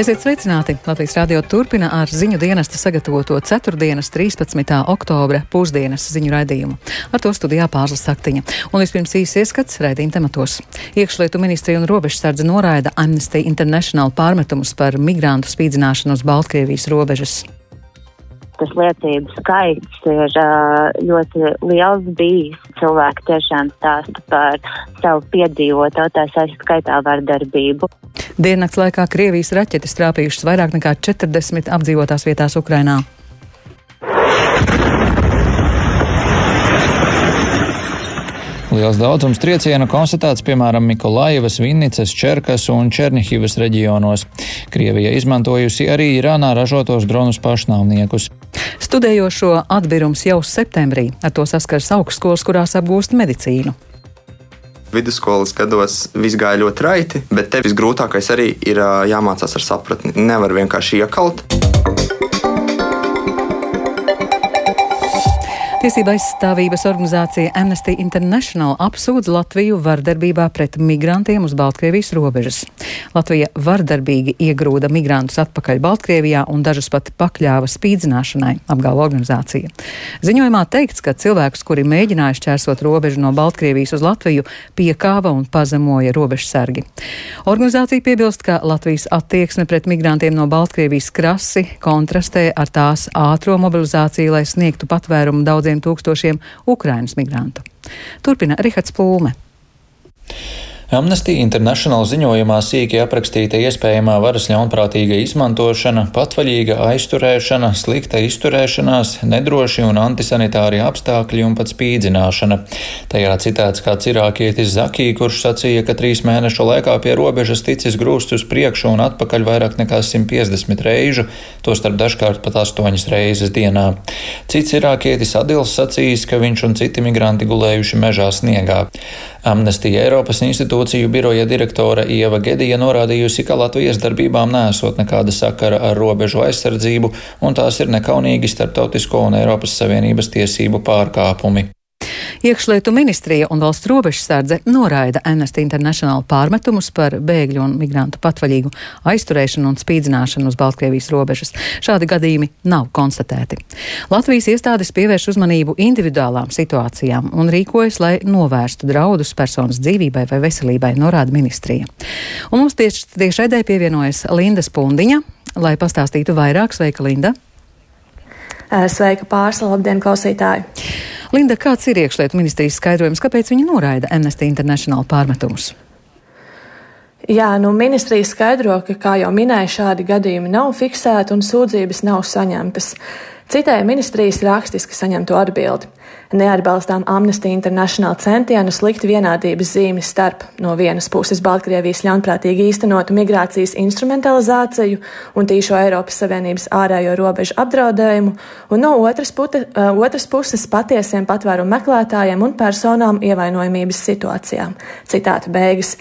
Esiet sveicināti! Latvijas radio turpina ar ziņu dienesta sagatavoto 4. 13. oktobra pusdienas ziņu raidījumu. Ar to studijā pārslas saktiņa. Un vispirms īsi ieskats raidījuma tematos. Iekšlietu ministrija un robežsardze noraida Amnesty International pārmetumus par migrantu spīdzināšanu uz Baltkrievijas robežas tas liecību skaits ir ļoti liels bijis. Cilvēki tiešām stāsta par savu piedzīvoto, tā skaitā vardarbību. Diennakts laikā Krievijas raķetes trāpījušas vairāk nekā 40 apdzīvotās vietās Ukrainā. Liels daudzums triecienu konstatēts piemēram Mikolaivas, Vinnicas, Čerkas un Černihivas reģionos. Krievija izmantojusi arī Irānā ražotos dronus pašnāvniekus. Studējošo atbirums jau septembrī, ar to saskars augstskolas, kurās apgūst medicīnu. Vidusskolas gados viss gāja ļoti raiti, bet te visgrūtākais arī ir jāmācās ar sapratni. Nevar vienkārši iekalt. Tiesība aizstāvības organizācija Amnesty International apsūdz Latviju vardarbībā pret migrantiem uz Baltkrievijas robežas. Latvija vardarbīgi iegrūda migrantus atpakaļ Baltkrievijā un dažus pat pakļāva spīdzināšanai, apgalvo organizācija. Ziņojumā teikts, ka cilvēkus, kuri mēģināja šķērsot robežu no Baltkrievijas uz Latviju, piekāva un pazemoja robežsargi. Organizācija piebilst, ka Latvijas attieksme pret migrantiem no Baltkrievijas krasi kontrastē ar tās ātro mobilizāciju, lai sniegtu patvērumu daudziem daudziem tūkstošiem Ukrainas migrantu. Turpina Rihards Plūme. Amnesty International ziņojumā sīki aprakstīta iespējamā varas ļaunprātīga izmantošana, patvaļīga aizturēšana, slikta izturēšanās, nedroši un antisanitāri apstākļi un pat spīdzināšana. Tajā citēts kāds irākietis Zakī, kurš sacīja, ka trīs mēnešu laikā pie robežas ticis grūst uz priekšu un atpakaļ vairāk nekā 150 reižu, tostarp dažkārt pat astoņas reizes dienā. Cits irākietis Adils sacījis, ka viņš un citi migranti gulējuši mežā sniegā. Amnestija Eiropas institūciju biroja direktore Ieva Gedija norādījusi, ka Latvijas darbībām nesot nekāda sakara ar robežu aizsardzību, un tās ir nekaunīgi starptautisko un Eiropas Savienības tiesību pārkāpumi. Iekšlietu ministrija un valsts robežsardze noraida Amnesty International pārmetumus par bēgļu un migrantu patvaļīgu aizturēšanu un spīdzināšanu uz Baltkrievijas robežas. Šādi gadījumi nav konstatēti. Latvijas iestādes pievērš uzmanību individuālām situācijām un rīkojas, lai novērstu draudus personas dzīvībai vai veselībai, norāda ministrija. Un mums tieši tiešraidē pievienojas Linda Spundiņa, lai pastāstītu vairāk. Sveika, Linda! Sveika, pārsla, labdien, klausītāji! Linda, kāds ir iekšlietu ministrijas skaidrojums, kāpēc viņi noraida Amnesty International pārmetumus? Jā, nu, ministrija skaidro, ka, kā jau minēja, šādi gadījumi nav fiksēti un sūdzības nav saņemtas. Citēja ministrijas rakstiski saņemto atbildi neatbalstām Amnesty International centienus likt vienādības zīmi starp no vienas puses Baltkrievijas ļaunprātīgi īstenotu migrācijas instrumentalizāciju un tīšo Eiropas Savienības ārējo robežu apdraudējumu, un no otras, pute, uh, otras puses patiesiem patvērumu meklētājiem un personām ievainojamības situācijām. Citāta beigas.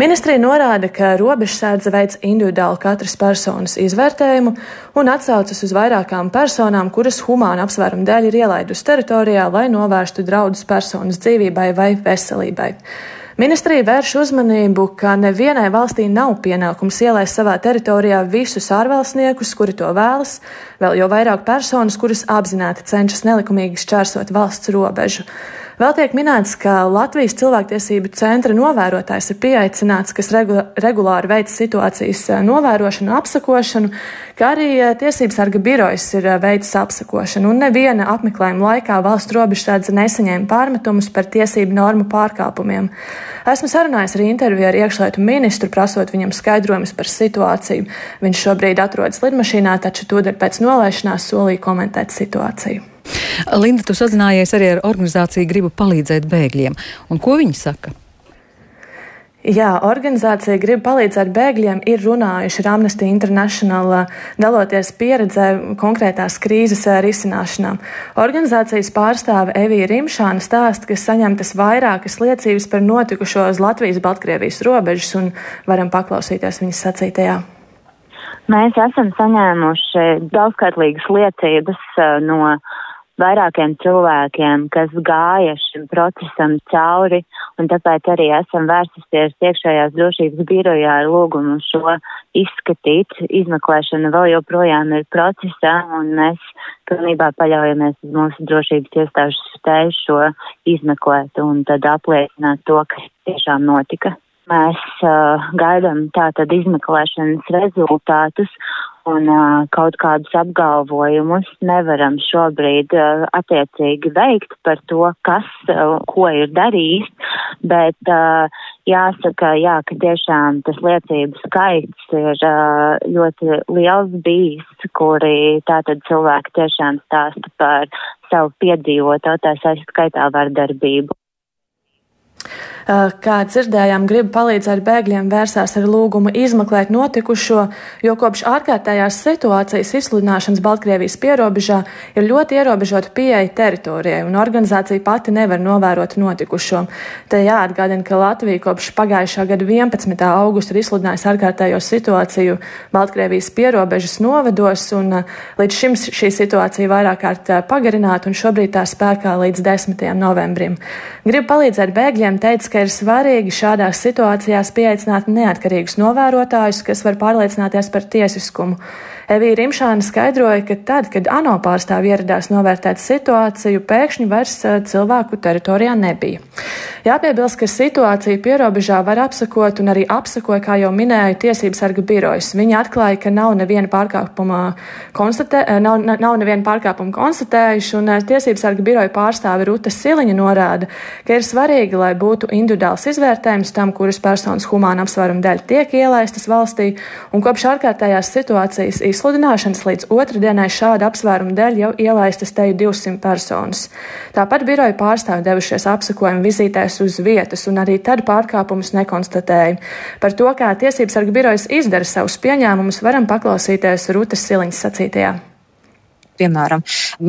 Ministrija norāda, ka robežsardze veids individuālu katras personas izvērtējumu un atsaucas uz vairākām personām, kuras humāna apsvērumu dēļ ir ielaidusi teritorijā, lai novērstu draudus personas dzīvībai vai veselībai. Ministrija vērš uzmanību, ka nevienai valstī nav pienākums ielaist savā teritorijā visus ārvalstniekus, kuri to vēlas, vēl jau vairāk personas, kuras apzināti cenšas nelikumīgi šķērsot valsts robežu. Vēl tiek minēts, ka Latvijas cilvēktiesību centra novērotājs ir pieaicināts, kas regulāri veic situācijas eh, novērošanu, apsakošanu, kā arī eh, tiesības sarga birojas ir eh, veicis apsakošanu, un neviena apmeklējuma laikā valsts robežsardze nesaņēma pārmetumus par tiesību normu pārkāpumiem. Esmu sarunājis arī interviju ar iekšlietu ministru, prasot viņam skaidrojumus par situāciju. Viņš šobrīd atrodas lidmašīnā, taču tūdaļ pēc nolaišanās solīja komentēt situāciju. Linda, tu sazinājies arī ar organizāciju Gribu palīdzēt bēgļiem. Un ko viņi saka? Jā, organizācija grib palīdzēt bēgļiem, ir runājuši ar Amnesty International, daloties pieredzē konkrētās krīzes risināšanā. Organizācijas pārstāve Evija Rimšāna stāsta, ka saņemtas vairākas liecības par notikušo uz Latvijas-Baltkrievijas robežas, un varam paklausīties viņas sacītajā. Mēs esam saņēmuši daudzskaitlīgas liecības no vairākiem cilvēkiem, kas gāja šim procesam cauri, un tāpēc arī esam vērsusies iekšējās drošības birojā ar lūgumu šo izskatīt. Izmeklēšana vēl joprojām ir procesā, un mēs pilnībā paļaujamies uz mūsu drošības iestāžu spēju šo izmeklēt un tad apliecināt to, kas tiešām notika. Mēs uh, gaidām tātad izmeklēšanas rezultātus un uh, kaut kādus apgalvojumus nevaram šobrīd uh, attiecīgi veikt par to, kas, uh, ko ir darījis, bet uh, jāsaka, jā, ka tiešām tas liecību skaits ir uh, ļoti liels bijis, kuri tātad cilvēki tiešām stāsta par savu piedzīvoto, tā skaitā vardarbību. Eh, kā dzirdējām, grib palīdzēt bēgļiem vērsās ar lūgumu izmeklēt notikušo, jo kopš ārkārtējās situācijas izsludināšanas Baltkrievijas pierobežā ir ļoti ierobežota pieeja teritorijai, un organizācija pati nevar novērot notikušo. Te jāatgādina, ka Latvija kopš pagājušā gada 11. augusta ir izsludinājusi ārkārtējo situāciju Baltkrievijas pierobežas novados, un eh, līdz šim šī situācija vairāk kārt eh, pagarināta, un šobrīd tā spēkā līdz 10. novembrim. Grib palīdzēt bēgļiem, teica, ka ir svarīgi šādās situācijās pieaicināt neatkarīgus novērotājus, kas var pārliecināties par tiesiskumu. Evija Rimšāna skaidroja, ka tad, kad ANO pārstāvji ieradās novērtēt situāciju, pēkšņi vairs cilvēku teritorijā nebija. Jāpiebilst, ka situāciju pierobežā var apsakot un arī apsakoja, kā jau minēju, tiesības sarga birojas. Viņi atklāja, ka nav neviena pārkāpuma, konstatē, nav, nav neviena pārkāpuma konstatējuši, un tiesības sarga biroja pārstāve Ruta Siliņa norāda, ka ir svarīgi, lai būtu individuāls izvērtējums tam, kuras personas humāna apsvēruma dēļ tiek ielaistas valstī, un kopš ārkārtējās situācijas izsludināšanas līdz otrdienai šāda apsvēruma dēļ jau ielaistas teju 200 personas. Tāpat biroja pārstāvi devušies apsakojuma vizītēs uz vietas, un arī tad pārkāpumus nekonstatēja. Par to, kā tiesības sarga birojas izdara savus pieņēmumus, varam paklausīties Rūtas Siliņas sacītajā. Piemēram,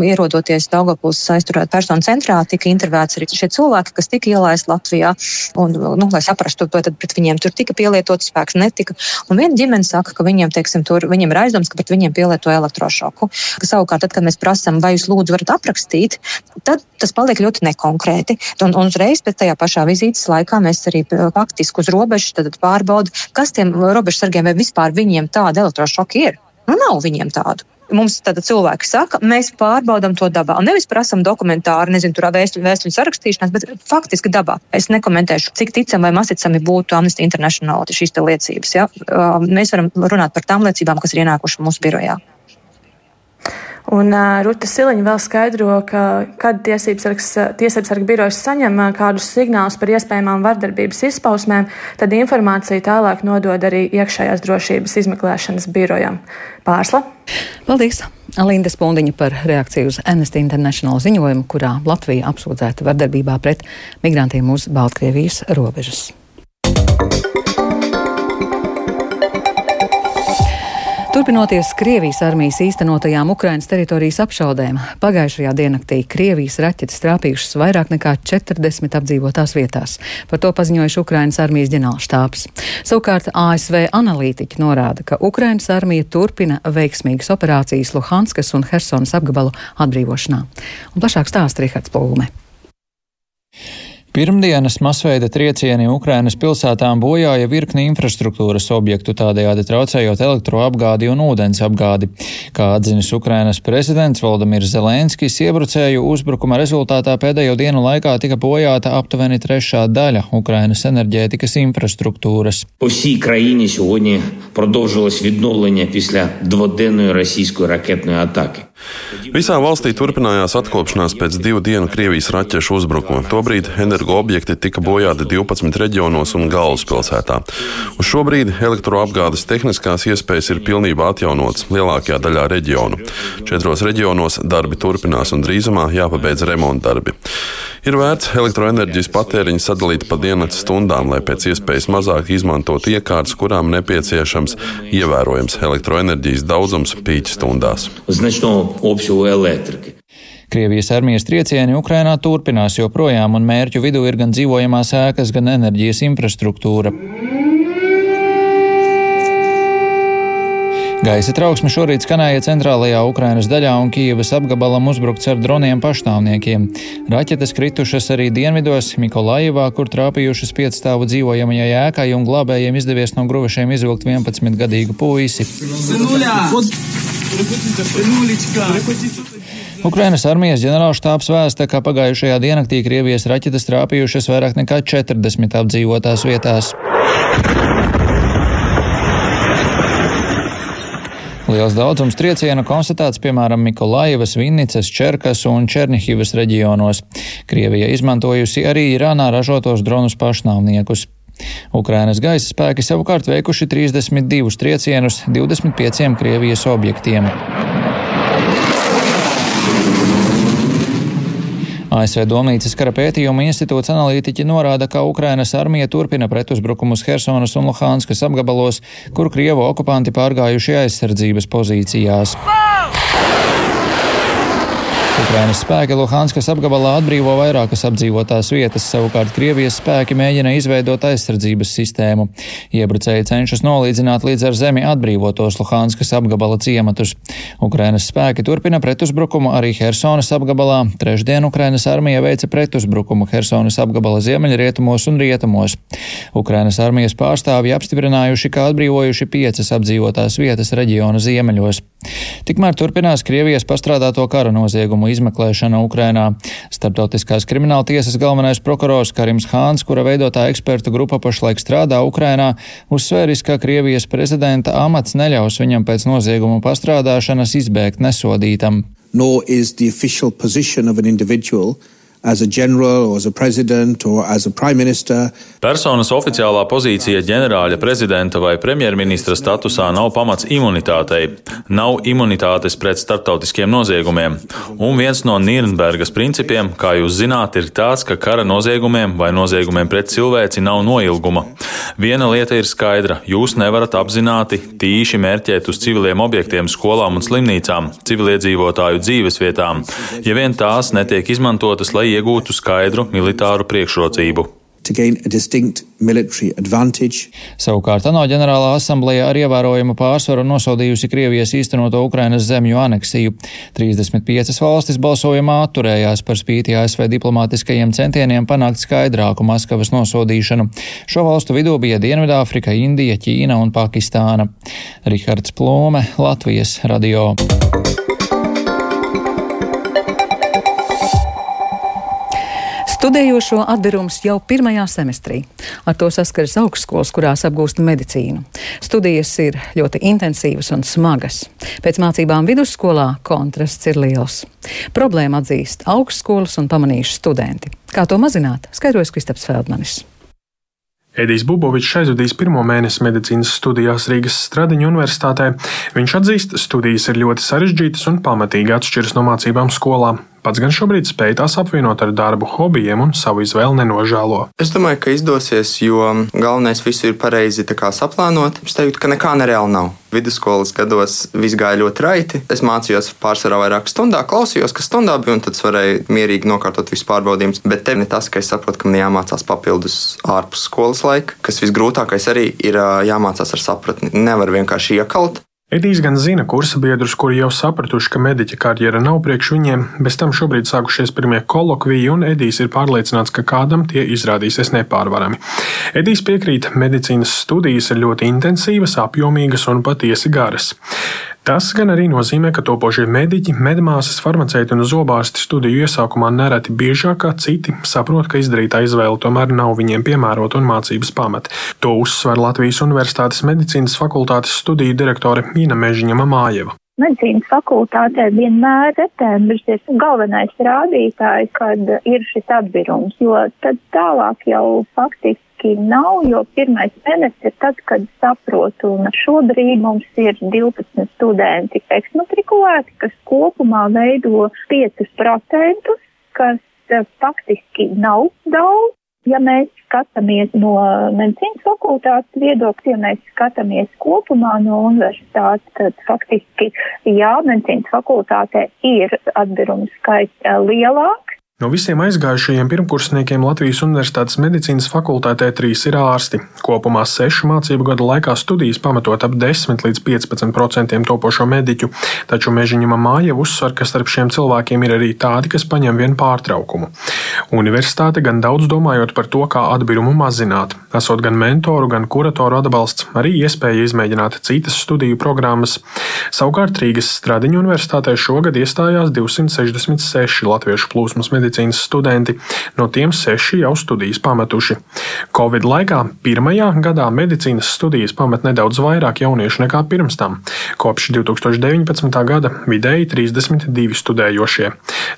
ierodoties Daugavpils aizturēt personu centrā, tika intervētas arī šie cilvēki, kas tika ielaisti Latvijā. Un, nu, lai saprastu, to, tad pret viņiem tur tika pielietots spēks, netika. Un viena ģimene saka, ka viņiem, teiksim, tur, viņiem ir aizdoms, ka pret viņiem pielieto elektrošoku. Savukārt, tad, kad mēs prasām, vai jūs lūdzu varat aprakstīt, tad tas paliek ļoti nekonkrēti. Un, un uzreiz pēc tajā pašā vizītes laikā mēs arī faktiski uz robežas pārbaudām, kas tiem robežsargiem vai vispār viņiem tāda elektrošoka ir. Nu, nav viņiem tādu. Mums tāda cilvēki saka, mēs pārbaudām to dabā. Un nevis prasām dokumentāru, nezinu, tur vēstuļu, vēstuļu sarakstīšanās, bet faktiski dabā. Es nekomentēšu, cik ticami vai masticami būtu Amnesty International šīs liecības. Ja? Mēs varam runāt par tām liecībām, kas ir ienākušas mūsu birojā. Un uh, Ruta Siliņa vēl skaidro, ka, kad tiesības sarga birojas saņem uh, kādus signālus par iespējamām vardarbības izpausmēm, tad informāciju tālāk nodod arī iekšējās drošības izmeklēšanas birojam. Pārsla. Paldies! Linda Spundiņa par reakciju uz Amnesty International ziņojumu, kurā Latvija apsūdzēta vardarbībā pret migrantiem uz Baltkrievijas robežas. Turpinoties Krievijas armijas īstenotajām Ukrainas teritorijas apšaudēm, pagājušajā diennaktī Krievijas raķetes trāpījušas vairāk nekā 40 apdzīvotās vietās. Par to paziņojuši Ukrainas armijas ģenerālštāps. Savukārt ASV analītiķi norāda, ka Ukrainas armija turpina veiksmīgas operācijas Luhanskas un Hersonas apgabalu atbrīvošanā. Un plašāk stāsta Rihards Plūme. Pirmdienas masveida triecieni Ukrainas pilsētām bojāja virkni infrastruktūras objektu, tādējādi traucējot elektroapgādi un ūdens apgādi. Kā atzinis Ukrainas prezidents Valdemirs Zelenskis, iebrucēju uzbrukuma rezultātā pēdējo dienu laikā tika bojāta aptuveni trešā daļa Ukrainas enerģētikas infrastruktūras. По всій країні сьогодні продовжилось відновлення після дводенної російської ракетної атаки. Visā valstī turpinājās atkopšanās pēc divu dienu Krievijas raķešu uzbrukuma. Tobrīd energoobjekti tika bojāti 12 reģionos un galvaspilsētā. Uz šo brīdi elektroapgādes tehniskās iespējas ir pilnībā atjaunotas lielākajā daļā reģionu. Četros reģionos darbi turpinās un drīzumā jāpabeidz remonta darbi. Ir vērts elektroenerģijas patēriņu sadalīt pa dienas stundām, lai pēc iespējas mazāk izmantot iekārtas, kurām nepieciešams ievērojams elektroenerģijas daudzums pīķa stundās. Krievijas armijas triecieni Ukrainā turpinās joprojām, un mērķu vidū ir gan dzīvojamās ēkas, gan enerģijas infrastruktūra. Gaisa trauksme šorīt skanēja centrālajā Ukrainas daļā un Kijavas apgabalam uzbrukts ar droniem pašnāvniekiem. Raķetes kritušas arī dienvidos, Mikolājivā, kur trāpījušas piecstāvu dzīvojamajai ēkai un glābējiem izdevies no gruvašiem izvilkt 11-gadīgu puisi. Ukrainas armijas ģenerālštāps vēsta, ka pagājušajā diennaktī Krievijas raķetes trāpījušas vairāk nekā 40 apdzīvotās vietās. Liels daudzums triecienu konstatēts piemēram Mikolaivas, Vinnicas, Čerkas un Černihivas reģionos. Krievija izmantojusi arī Irānā ražotos dronus pašnāvniekus. Ukrainas gaisa spēki savukārt veikuši 32 triecienus 25 Krievijas objektiem. ASV Domnīcas kara pētījuma institūts analītiķi norāda, ka Ukrainas armija turpina pretuzbrukumus Hersonas un Luhānskas apgabalos, kur Krievu okupanti pārgājuši aizsardzības pozīcijās. Ukrainas spēki Luhanskas apgabalā atbrīvo vairākas apdzīvotās vietas, savukārt Krievijas spēki mēģina izveidot aizsardzības sistēmu. Iebrucēji cenšas nolīdzināt līdz ar zemi atbrīvotos Luhanskas apgabala ciematus. Ukrainas spēki turpina pretuzbrukumu arī Hersonas apgabalā. Trešdien Ukrainas armija veica pretuzbrukumu Hersonas apgabala ziemeļrietumos un rietumos. Ukrainas armijas pārstāvji apstiprinājuši, ka atbrīvojuši piecas apdzīvotās vietas reģiona ziemeļos. Tikmēr turpinās Krievijas pastrādāto kara noziegumu izmeklēšana Ukrainā. Startautiskās krimināla tiesas galvenais prokurors Karims Hāns, kura veidotā ekspertu grupa pašlaik strādā Ukrainā, uzsvēris, ka Krievijas prezidenta amats neļaus viņam pēc nozieguma pastrādāšanas izbēgt nesodītam. Nor is the official position of an individual Personas oficiālā pozīcija ģenerāļa prezidenta vai premjerministra statusā nav pamats imunitātei, nav imunitātes pret starptautiskiem noziegumiem. Un viens no Nīrnbergas principiem, kā jūs zināt, ir tāds, ka kara noziegumiem vai noziegumiem pret cilvēci nav noilguma. Viena lieta ir skaidra - jūs nevarat apzināti tīši mērķēt uz civiliem objektiem, skolām un slimnīcām, civiliedzīvotāju dzīvesvietām, ja vien tās netiek izmantotas, lai iegūtu skaidru militāru priekšrocību. Savukārt ANO ģenerālā asambleja ar ievērojumu pārsvaru nosodījusi Krievijas īstenoto Ukrainas zemju aneksiju. 35 valstis balsojumā atturējās par spīti ASV diplomātiskajiem centieniem panākt skaidrāku Maskavas nosodīšanu. Šo valstu vidū bija Dienvidāfrika, Indija, Ķīna un Pakistāna. Rihards Plūme, Latvijas radio. Studējošo atbirums jau pirmajā semestrī. Ar to saskaras augstskolas, kurās apgūst medicīnu. Studijas ir ļoti intensīvas un smagas. Pēc mācībām vidusskolā kontrasts ir liels. Problēma atzīst augstskolas un pamanījuši studenti. Kā to mazināt, skaidrojas Kristaps Feldmanis. Edijs Bubovičs aizvadījis pirmo mēnesi medicīnas studijās Rīgas Stradiņu universitātē. Viņš atzīst, studijas ir ļoti sarežģītas un pamatīgi atšķiras no mācībām skolā. Pats gan šobrīd spēj tās apvienot ar darbu, hobijiem un savu izvēli nenožēlo. Es domāju, ka izdosies, jo galvenais visu ir pareizi saplānot. Es teiktu, ka nekā nereāli nav. Vidusskolas gados viss gāja ļoti raiti. Es mācījos pārsvarā vairāk stundā, klausījos, kas stundā bija, un tad varēju mierīgi nokārtot visu pārbaudījumus. Bet te ir tas, ka es saprotu, ka man jāmācās papildus ārpus skolas laika, kas visgrūtākais arī ir jāmācās ar sapratni. Nevar vienkārši iekalt. Edijs gan zina kursa biedrus, kuri jau sapratuši, ka mediķa karjera nav priekš viņiem, bez tam šobrīd sākušies pirmie kolokviji, un Edijs ir pārliecināts, ka kādam tie izrādīsies nepārvarami. Edijs piekrīt, medicīnas studijas ir ļoti intensīvas, apjomīgas un patiesi garas. Tas gan arī nozīmē, ka topošie mediķi, medmāsas, farmaceiti un zobārsti studiju iesākumā nereti biežāk kā citi saprot, ka izdarītā izvēle tomēr nav viņiem piemērota un mācības pamati. To uzsver Latvijas Universitātes medicīnas fakultātes studiju direktore Mīna Mežiņa Mamājeva. Medicīnas fakultātē vienmēr septembris ir galvenais rādītājs, kad ir šis atbirums, jo tad tālāk jau faktiski faktiski nav, jo pirmais mēnesis ir tad, kad saprotu, un šobrīd mums ir 12 studenti eksmatrikulēti, kas kopumā veido 5%, kas eh, faktiski nav daudz. Ja mēs skatāmies no medicīnas fakultātes viedokļa, ja mēs skatāmies kopumā no universitātes, tad faktiski jā, medicīnas fakultātē ir atbirums skaits eh, lielāks No visiem aizgājušajiem pirmkursniekiem Latvijas Universitātes medicīnas fakultātē trīs ir ārsti. Kopumā sešu mācību gadu laikā studijas pamatot ap 10 līdz 15% topošo mediķu, taču Mežiņuma māja uzsver, ka starp šiem cilvēkiem ir arī tādi, kas paņem vienu pārtraukumu. Universitāte gan daudz domājot par to, kā atbirumu mazināt, esot gan mentoru, gan kuratoru atbalsts, arī iespēja izmēģināt citas studiju programmas. Savukārt Rīgas Stradiņu universitātē šogad iestājās 266 latviešu plūsmas medicīnas medicīnas studenti, no tiem seši jau studijas pametuši. Covid laikā pirmajā gadā medicīnas studijas pamet nedaudz vairāk jauniešu nekā pirms tam. Kopš 2019. gada vidēji 32 studējošie.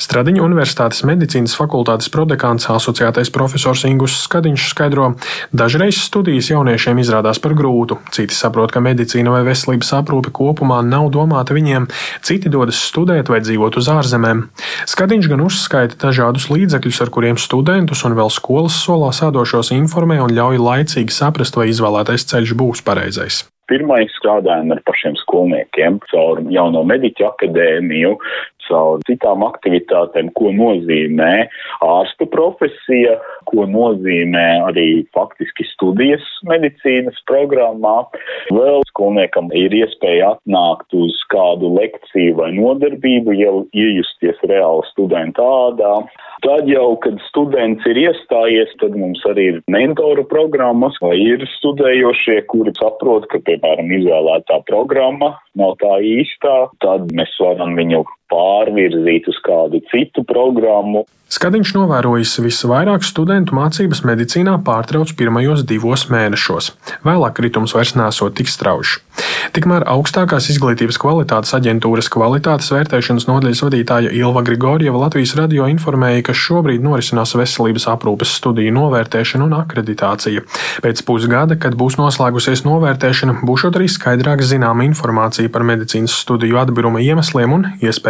Stradiņa Universitātes medicīnas fakultātes prodekāns asociētais profesors Ingus Skadiņš skaidro, dažreiz studijas jauniešiem izrādās par grūtu, citi saprot, ka medicīna vai veselības aprūpe kopumā nav domāta viņiem, citi dodas studēt vai dzīvot uz ārzemēm. Skadiņš gan uzskaita dažādus līdzekļus, ar kuriem studentus un vēl skolas solā sādošos informē un ļauj laicīgi saprast, vai izvēlētais ceļš būs pareizais. Pirmais strādājam ar pašiem skolniekiem caur jauno mediķu akadēmiju, caur citām aktivitātēm, ko nozīmē ārsta profesija, ko nozīmē arī faktiski studijas medicīnas programmā. Vēl skolniekam ir iespēja atnākt uz kādu lekciju vai nodarbību, jau iejusties reāli studenta ādā. Tad jau, kad students ir iestājies, tad mums arī ir mentoru programmas, vai ir studējošie, kuri saprot, ka, piemēram, izvēlētā programma nav tā īstā, tad mēs varam viņu pārvirzīt uz kādu citu programmu. Skadiņš novērojis visvairāk studentu mācības medicīnā pārtrauc pirmajos divos mēnešos. Vēlāk kritums vairs nesot tik strauji. Tikmēr augstākās izglītības kvalitātes aģentūras kvalitātes vērtēšanas nodaļas vadītāja Ilva Grigorjeva Latvijas radio informēja, ka šobrīd norisinās veselības aprūpes studiju novērtēšana un akreditācija. Pēc pusgada, kad būs noslēgusies novērtēšana, būs arī skaidrāk zināma informācija par medicīnas studiju atbiruma iemesliem un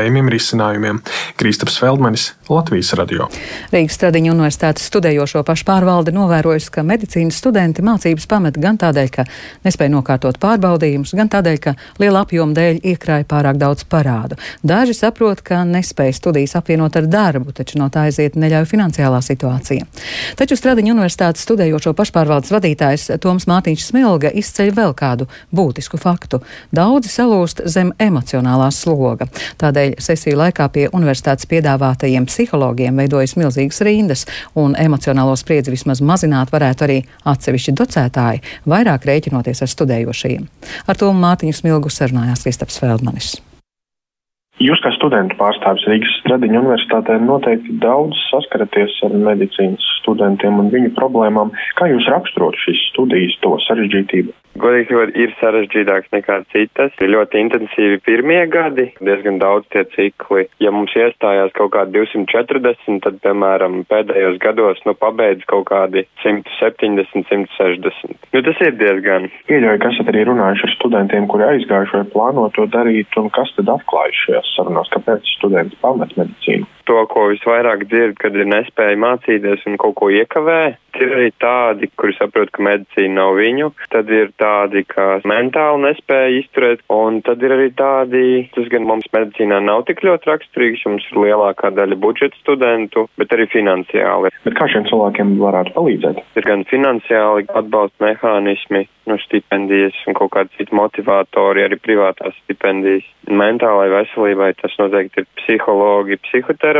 iespējamiem risinājumiem. Kristaps Feldmanis, Latvijas radio. Rīgas Stradiņa universitātes studējošo pašpārvalde novērojusi, ka medicīnas studenti mācības pamet gan tādēļ, ka nespēja nokārtot pārbaudījumus, gan tādēļ, ka liela apjoma dēļ iekrāja pārāk daudz parādu. Daži saprot, ka nespēja studijas apvienot ar darbu, taču no tā aiziet neļauj finansiālā situācija. Taču Stradiņa universitātes studējošo pašpārvaldes vadītājs Toms Mārtiņš Smilga izceļ vēl kādu būtisku faktu. Daudzi salūst zem emocionālā sloga. Tādēļ sesiju laikā pie universitātes piedāvātajiem psihologiem veidojas milzīgas rindas, un emocionālo spriedzi vismaz mazināt varētu arī atsevišķi docētāji, vairāk rēķinoties ar studējošajiem. Ar to Mārtiņu Smilgu sarunājās Kristaps Feldmanis. Jūs, kā studentu pārstāvis Rīgas Stradiņa universitātē, noteikti daudz saskaraties ar medicīnas studentiem un viņu problēmām. Kā jūs raksturot šīs studijas, to sarežģītību? Godīgi sakot, ir sarežģītāks nekā citas. Ir ļoti intensīvi pirmie gadi, diezgan daudz tie cikli. Ja mums iestājās kaut kādi 240, tad, piemēram, pēdējos gados, nu, pabeidz kaut kādi 170, 160. Nu, tas ir diezgan. Pieļauju, ka esat arī runājuši ar studentiem, kuri aizgājuši vai plāno to darīt, un kas tad atklājas šajās sarunās, kāpēc studenti pamet medicīnu? To, ko visvairāk dzird, kad ir nespēja mācīties un kaut ko iekavē, ir arī tādi, kuri saprot, ka medicīna nav viņu, tad ir tādi, kas mentāli nespēja izturēt, un tad ir arī tādi, tas gan mums medicīnā nav tik ļoti raksturīgs, mums ir lielākā daļa budžeta studentu, bet arī finansiāli. Bet kā šiem cilvēkiem varētu palīdzēt? Ir gan finansiāli atbalsta mehānismi, nu, stipendijas un kaut kādi citi motivatori, arī privātās stipendijas. Mentālai veselībai tas noteikti ir psihologi, psihoterapeiti.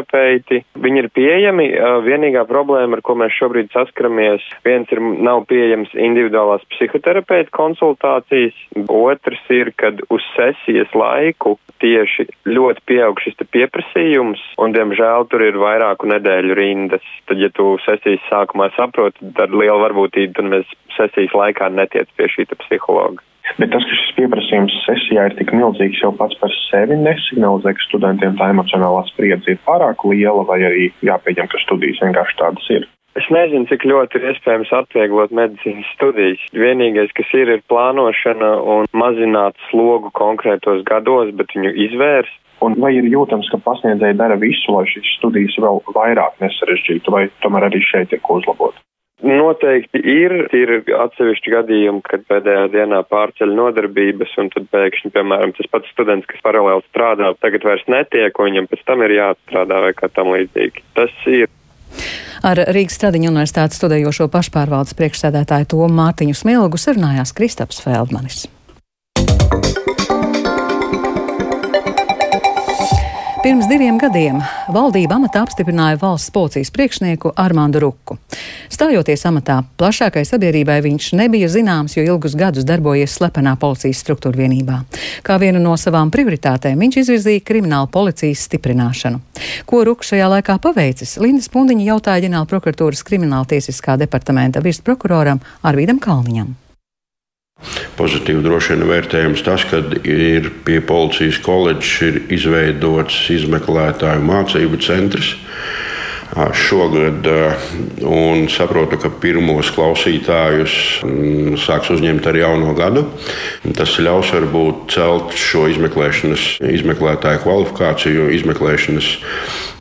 Viņi ir pieejami. Vienīgā problēma, ar ko mēs šobrīd saskaramies, viens ir nav pieejams individuālās psihoterapeita konsultācijas, otrs ir, kad uz sesijas laiku tieši ļoti pieaug šis pieprasījums, un, diemžēl, tur ir vairāku nedēļu rindas. Tad, ja tu sesijas sākumā saproti, tad ar lielu varbūtību, tad mēs sesijas laikā netiec pie šī psihologa. Bet tas, ka šis pieprasījums sesijā ir tik milzīgs, jau pats par sevi nesignalizē, ka studentiem tā emocionālā spriedze ir pārāk liela, vai arī jāpieņem, ka studijas vienkārši tādas ir. Es nezinu, cik ļoti ir iespējams atvieglot medicīnas studijas. Vienīgais, kas ir, ir plānošana un mazināt slogu konkrētos gados, bet viņu izvērst. Un vai ir jūtams, ka pasniedzēji dara visu, lai šīs studijas vēl vairāk nesarežģītu, vai tomēr arī šeit ir ko uzlabot? Noteikti ir, ir atsevišķi gadījumi, kad pēdējā dienā pārceļ nodarbības un tad pēkšņi, piemēram, tas pats students, kas paralēli strādā, tagad vairs netiek, un viņam pēc tam ir jāstrādā vai kā tam līdzīgi. Tas ir. Ar Rīgas Stradiņu universitātes studējošo pašpārvaldes priekšsēdētāju Tomu Mārtiņu Smilgu sarunājās Kristaps Feldmanis. Pirms diviem gadiem valdība amatā apstiprināja valsts policijas priekšnieku Armāndu Ruku. Stājoties amatā, plašākai sabiedrībai viņš nebija zināms, jo ilgus gadus darbojies slepenā policijas struktūra vienībā. Kā vienu no savām prioritātēm viņš izvirzīja kriminālu policijas stiprināšanu. Ko Ruku šajā laikā paveicis, Lindas Pundiņa jautāja ģenerāla prokuratūras krimināla tiesiskā departamenta virsprokuroram Arvīdam Kalniņam. Pozitīvi droši vien vērtējams tas, ka ir pie policijas koledžas izveidots izmeklētāju mācību centrs šogad, un saprotu, ka pirmos klausītājus sāks uzņemt ar jauno gadu. Tas ļaus varbūt celt šo izmeklētāju kvalifikāciju, izmeklēšanas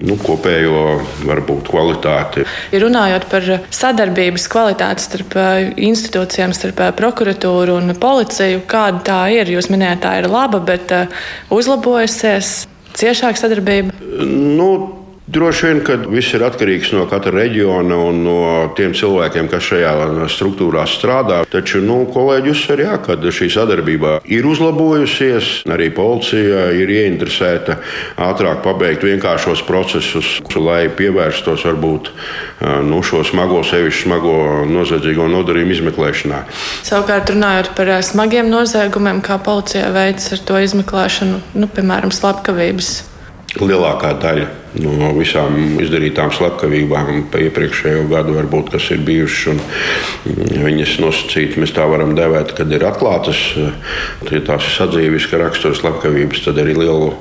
nu, kopējo varbūt kvalitāti. Runājot par sadarbības kvalitāti starp institūcijām, starp prokuratūru un policiju, kāda tā ir? Jūs minējāt, tā ir laba, bet uzlabojusies ciešāka sadarbība? Nu, Droši vien, ka viss ir atkarīgs no katra reģiona un no tiem cilvēkiem, kas šajā struktūrā strādā. Taču nu, kolēģi uzsver, jā, ka šī sadarbība ir uzlabojusies. Arī policija ir ieinteresēta ātrāk pabeigt vienkāršos procesus, lai pievērstos varbūt nu, šo smago, sevišķi smago noziedzīgo nodarījumu izmeklēšanā. Savukārt, runājot par smagiem noziegumiem, kā policija veids ar to izmeklēšanu, nu, piemēram, slepkavības. Lielākā daļa no visām izdarītām slepkavībām iepriekšējo gadu, varbūt, kas ir bijušas. Viņas nosacīti mēs tā varam devēt, kad ir atklātas. Ja tās ir sadzīviska rakstura slepkavības, tad arī lielu,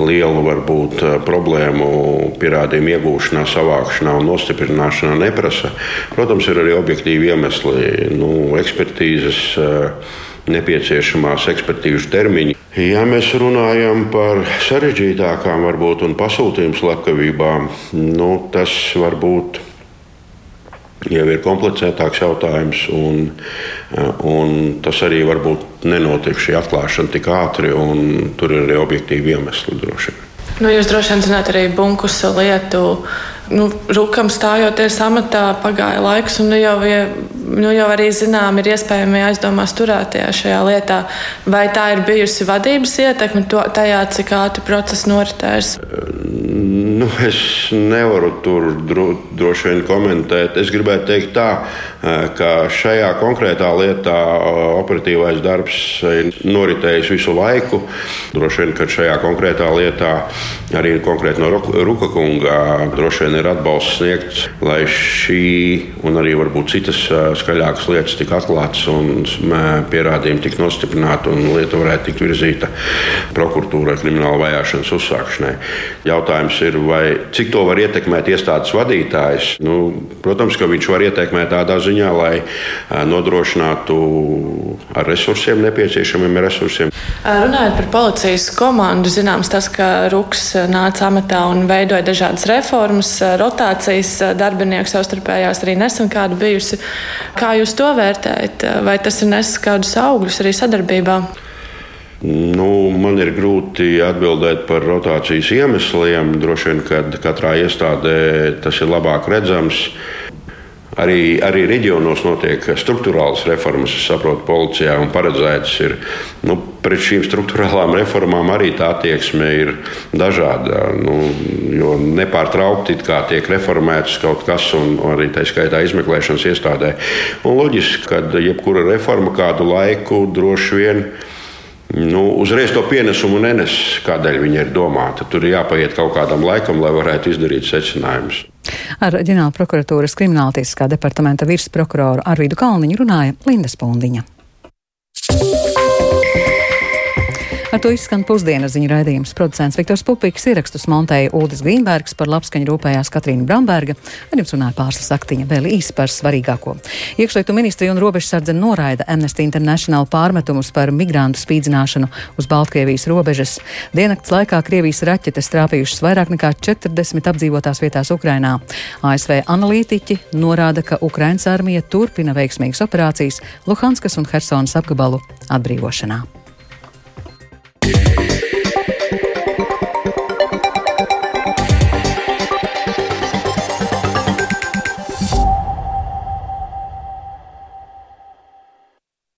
lielu varbūt, problēmu pierādījumu iegūšanā, savākšanā un nostiprināšanā neprasa. Protams, ir arī objektīvi iemesli, nu, ekspertīzes nepieciešamās ekspertīžu termiņi. Ja mēs runājam par sarežģītākām, varbūt, un pasūtījumu slepkavībām, nu, tas varbūt jau ir komplicētāks jautājums, un, un tas arī varbūt nenotiek šī atklāšana tik ātri, un tur ir arī objektīvi iemesli droši vien. Nu, jūs droši vien zināt arī bunkus lietu. Nu, Rukam stājoties amatā, pagāja laiks, un nu jau, nu jau arī zinām, ir iespējami aizdomās turētajā šajā lietā. Vai tā ir bijusi vadības ietekme to, tajā, cik ātri process noritēs? Nu, es nevaru tur dro, droši vien komentēt. Es gribētu teikt tā, ka šajā konkrētā lietā operatīvais darbs ir noritējis visu laiku. Droši vien, ka šajā konkrētā lietā arī konkrēti no Ruka kunga droši vien ir atbalsts sniegts, lai šī un arī varbūt citas skaļākas lietas tiktu atklātas un pierādījumi tiktu nostiprināti un lieta varētu tikt virzīta prokuratūrai krimināla vajāšanas uzsākšanai. Jautājums ir, vai cik to var ietekmēt iestādes vadītājs? Nu, protams, ka viņš var ietekmēt tādā ziņā, lai nodrošinātu ar resursiem, nepieciešamiem resursiem. Runājot par policijas komandu, zināms tas, ka Ruks nāca amatā un veidoja dažādas reformas, rotācijas darbinieku savstarpējās arī nesen kāda bijusi. Kā jūs to vērtējat? Vai tas ir nesis kādus augļus arī sadarbībā? Nu, man ir grūti atbildēt par rotācijas iemesliem. Droši vien, ka katrā iestādē tas ir labāk redzams. Arī, arī reģionos notiek struktūrāls reformas, es saprotu, policijā un paredzētas ir. Nu, pret šīm struktūrālām reformām arī tā attieksme ir dažāda. Nu, jo nepārtraukti tiek reformēts kaut kas, un arī tā skaitā izmeklēšanas iestādē. Un loģiski, ka jebkura reforma kādu laiku droši vien ir nu, uzreiz to pienesumu nenes, kādēļ viņa ir domāta. Tur ir jāpaiet kaut kādam laikam, lai varētu izdarīt secinājumus. Ar ģenerāla prokuratūras krimināltiskā departamenta virsprokuroru Arvidu Kalniņu runāja Linda Spundiņa. Ar to izskan pusdienas ziņu raidījums. Producents Viktors Pupiks ierakstus montēja Uldis Grīnbergs par labskaņu rūpējās Katrīna Bramberga. Ar jums runāja pārslas aktiņa vēl īsi par svarīgāko. Iekšlietu ministrija un robežsardze noraida Amnesty International pārmetumus par migrantu spīdzināšanu uz Baltkrievijas robežas. Diennakts laikā Krievijas raķetes trāpījušas vairāk nekā 40 apdzīvotās vietās Ukrainā. ASV analītiķi norāda, ka Ukrainas armija turpina veiksmīgas operācijas Luhanskas un Hersonas apgabalu atbrīvošanā.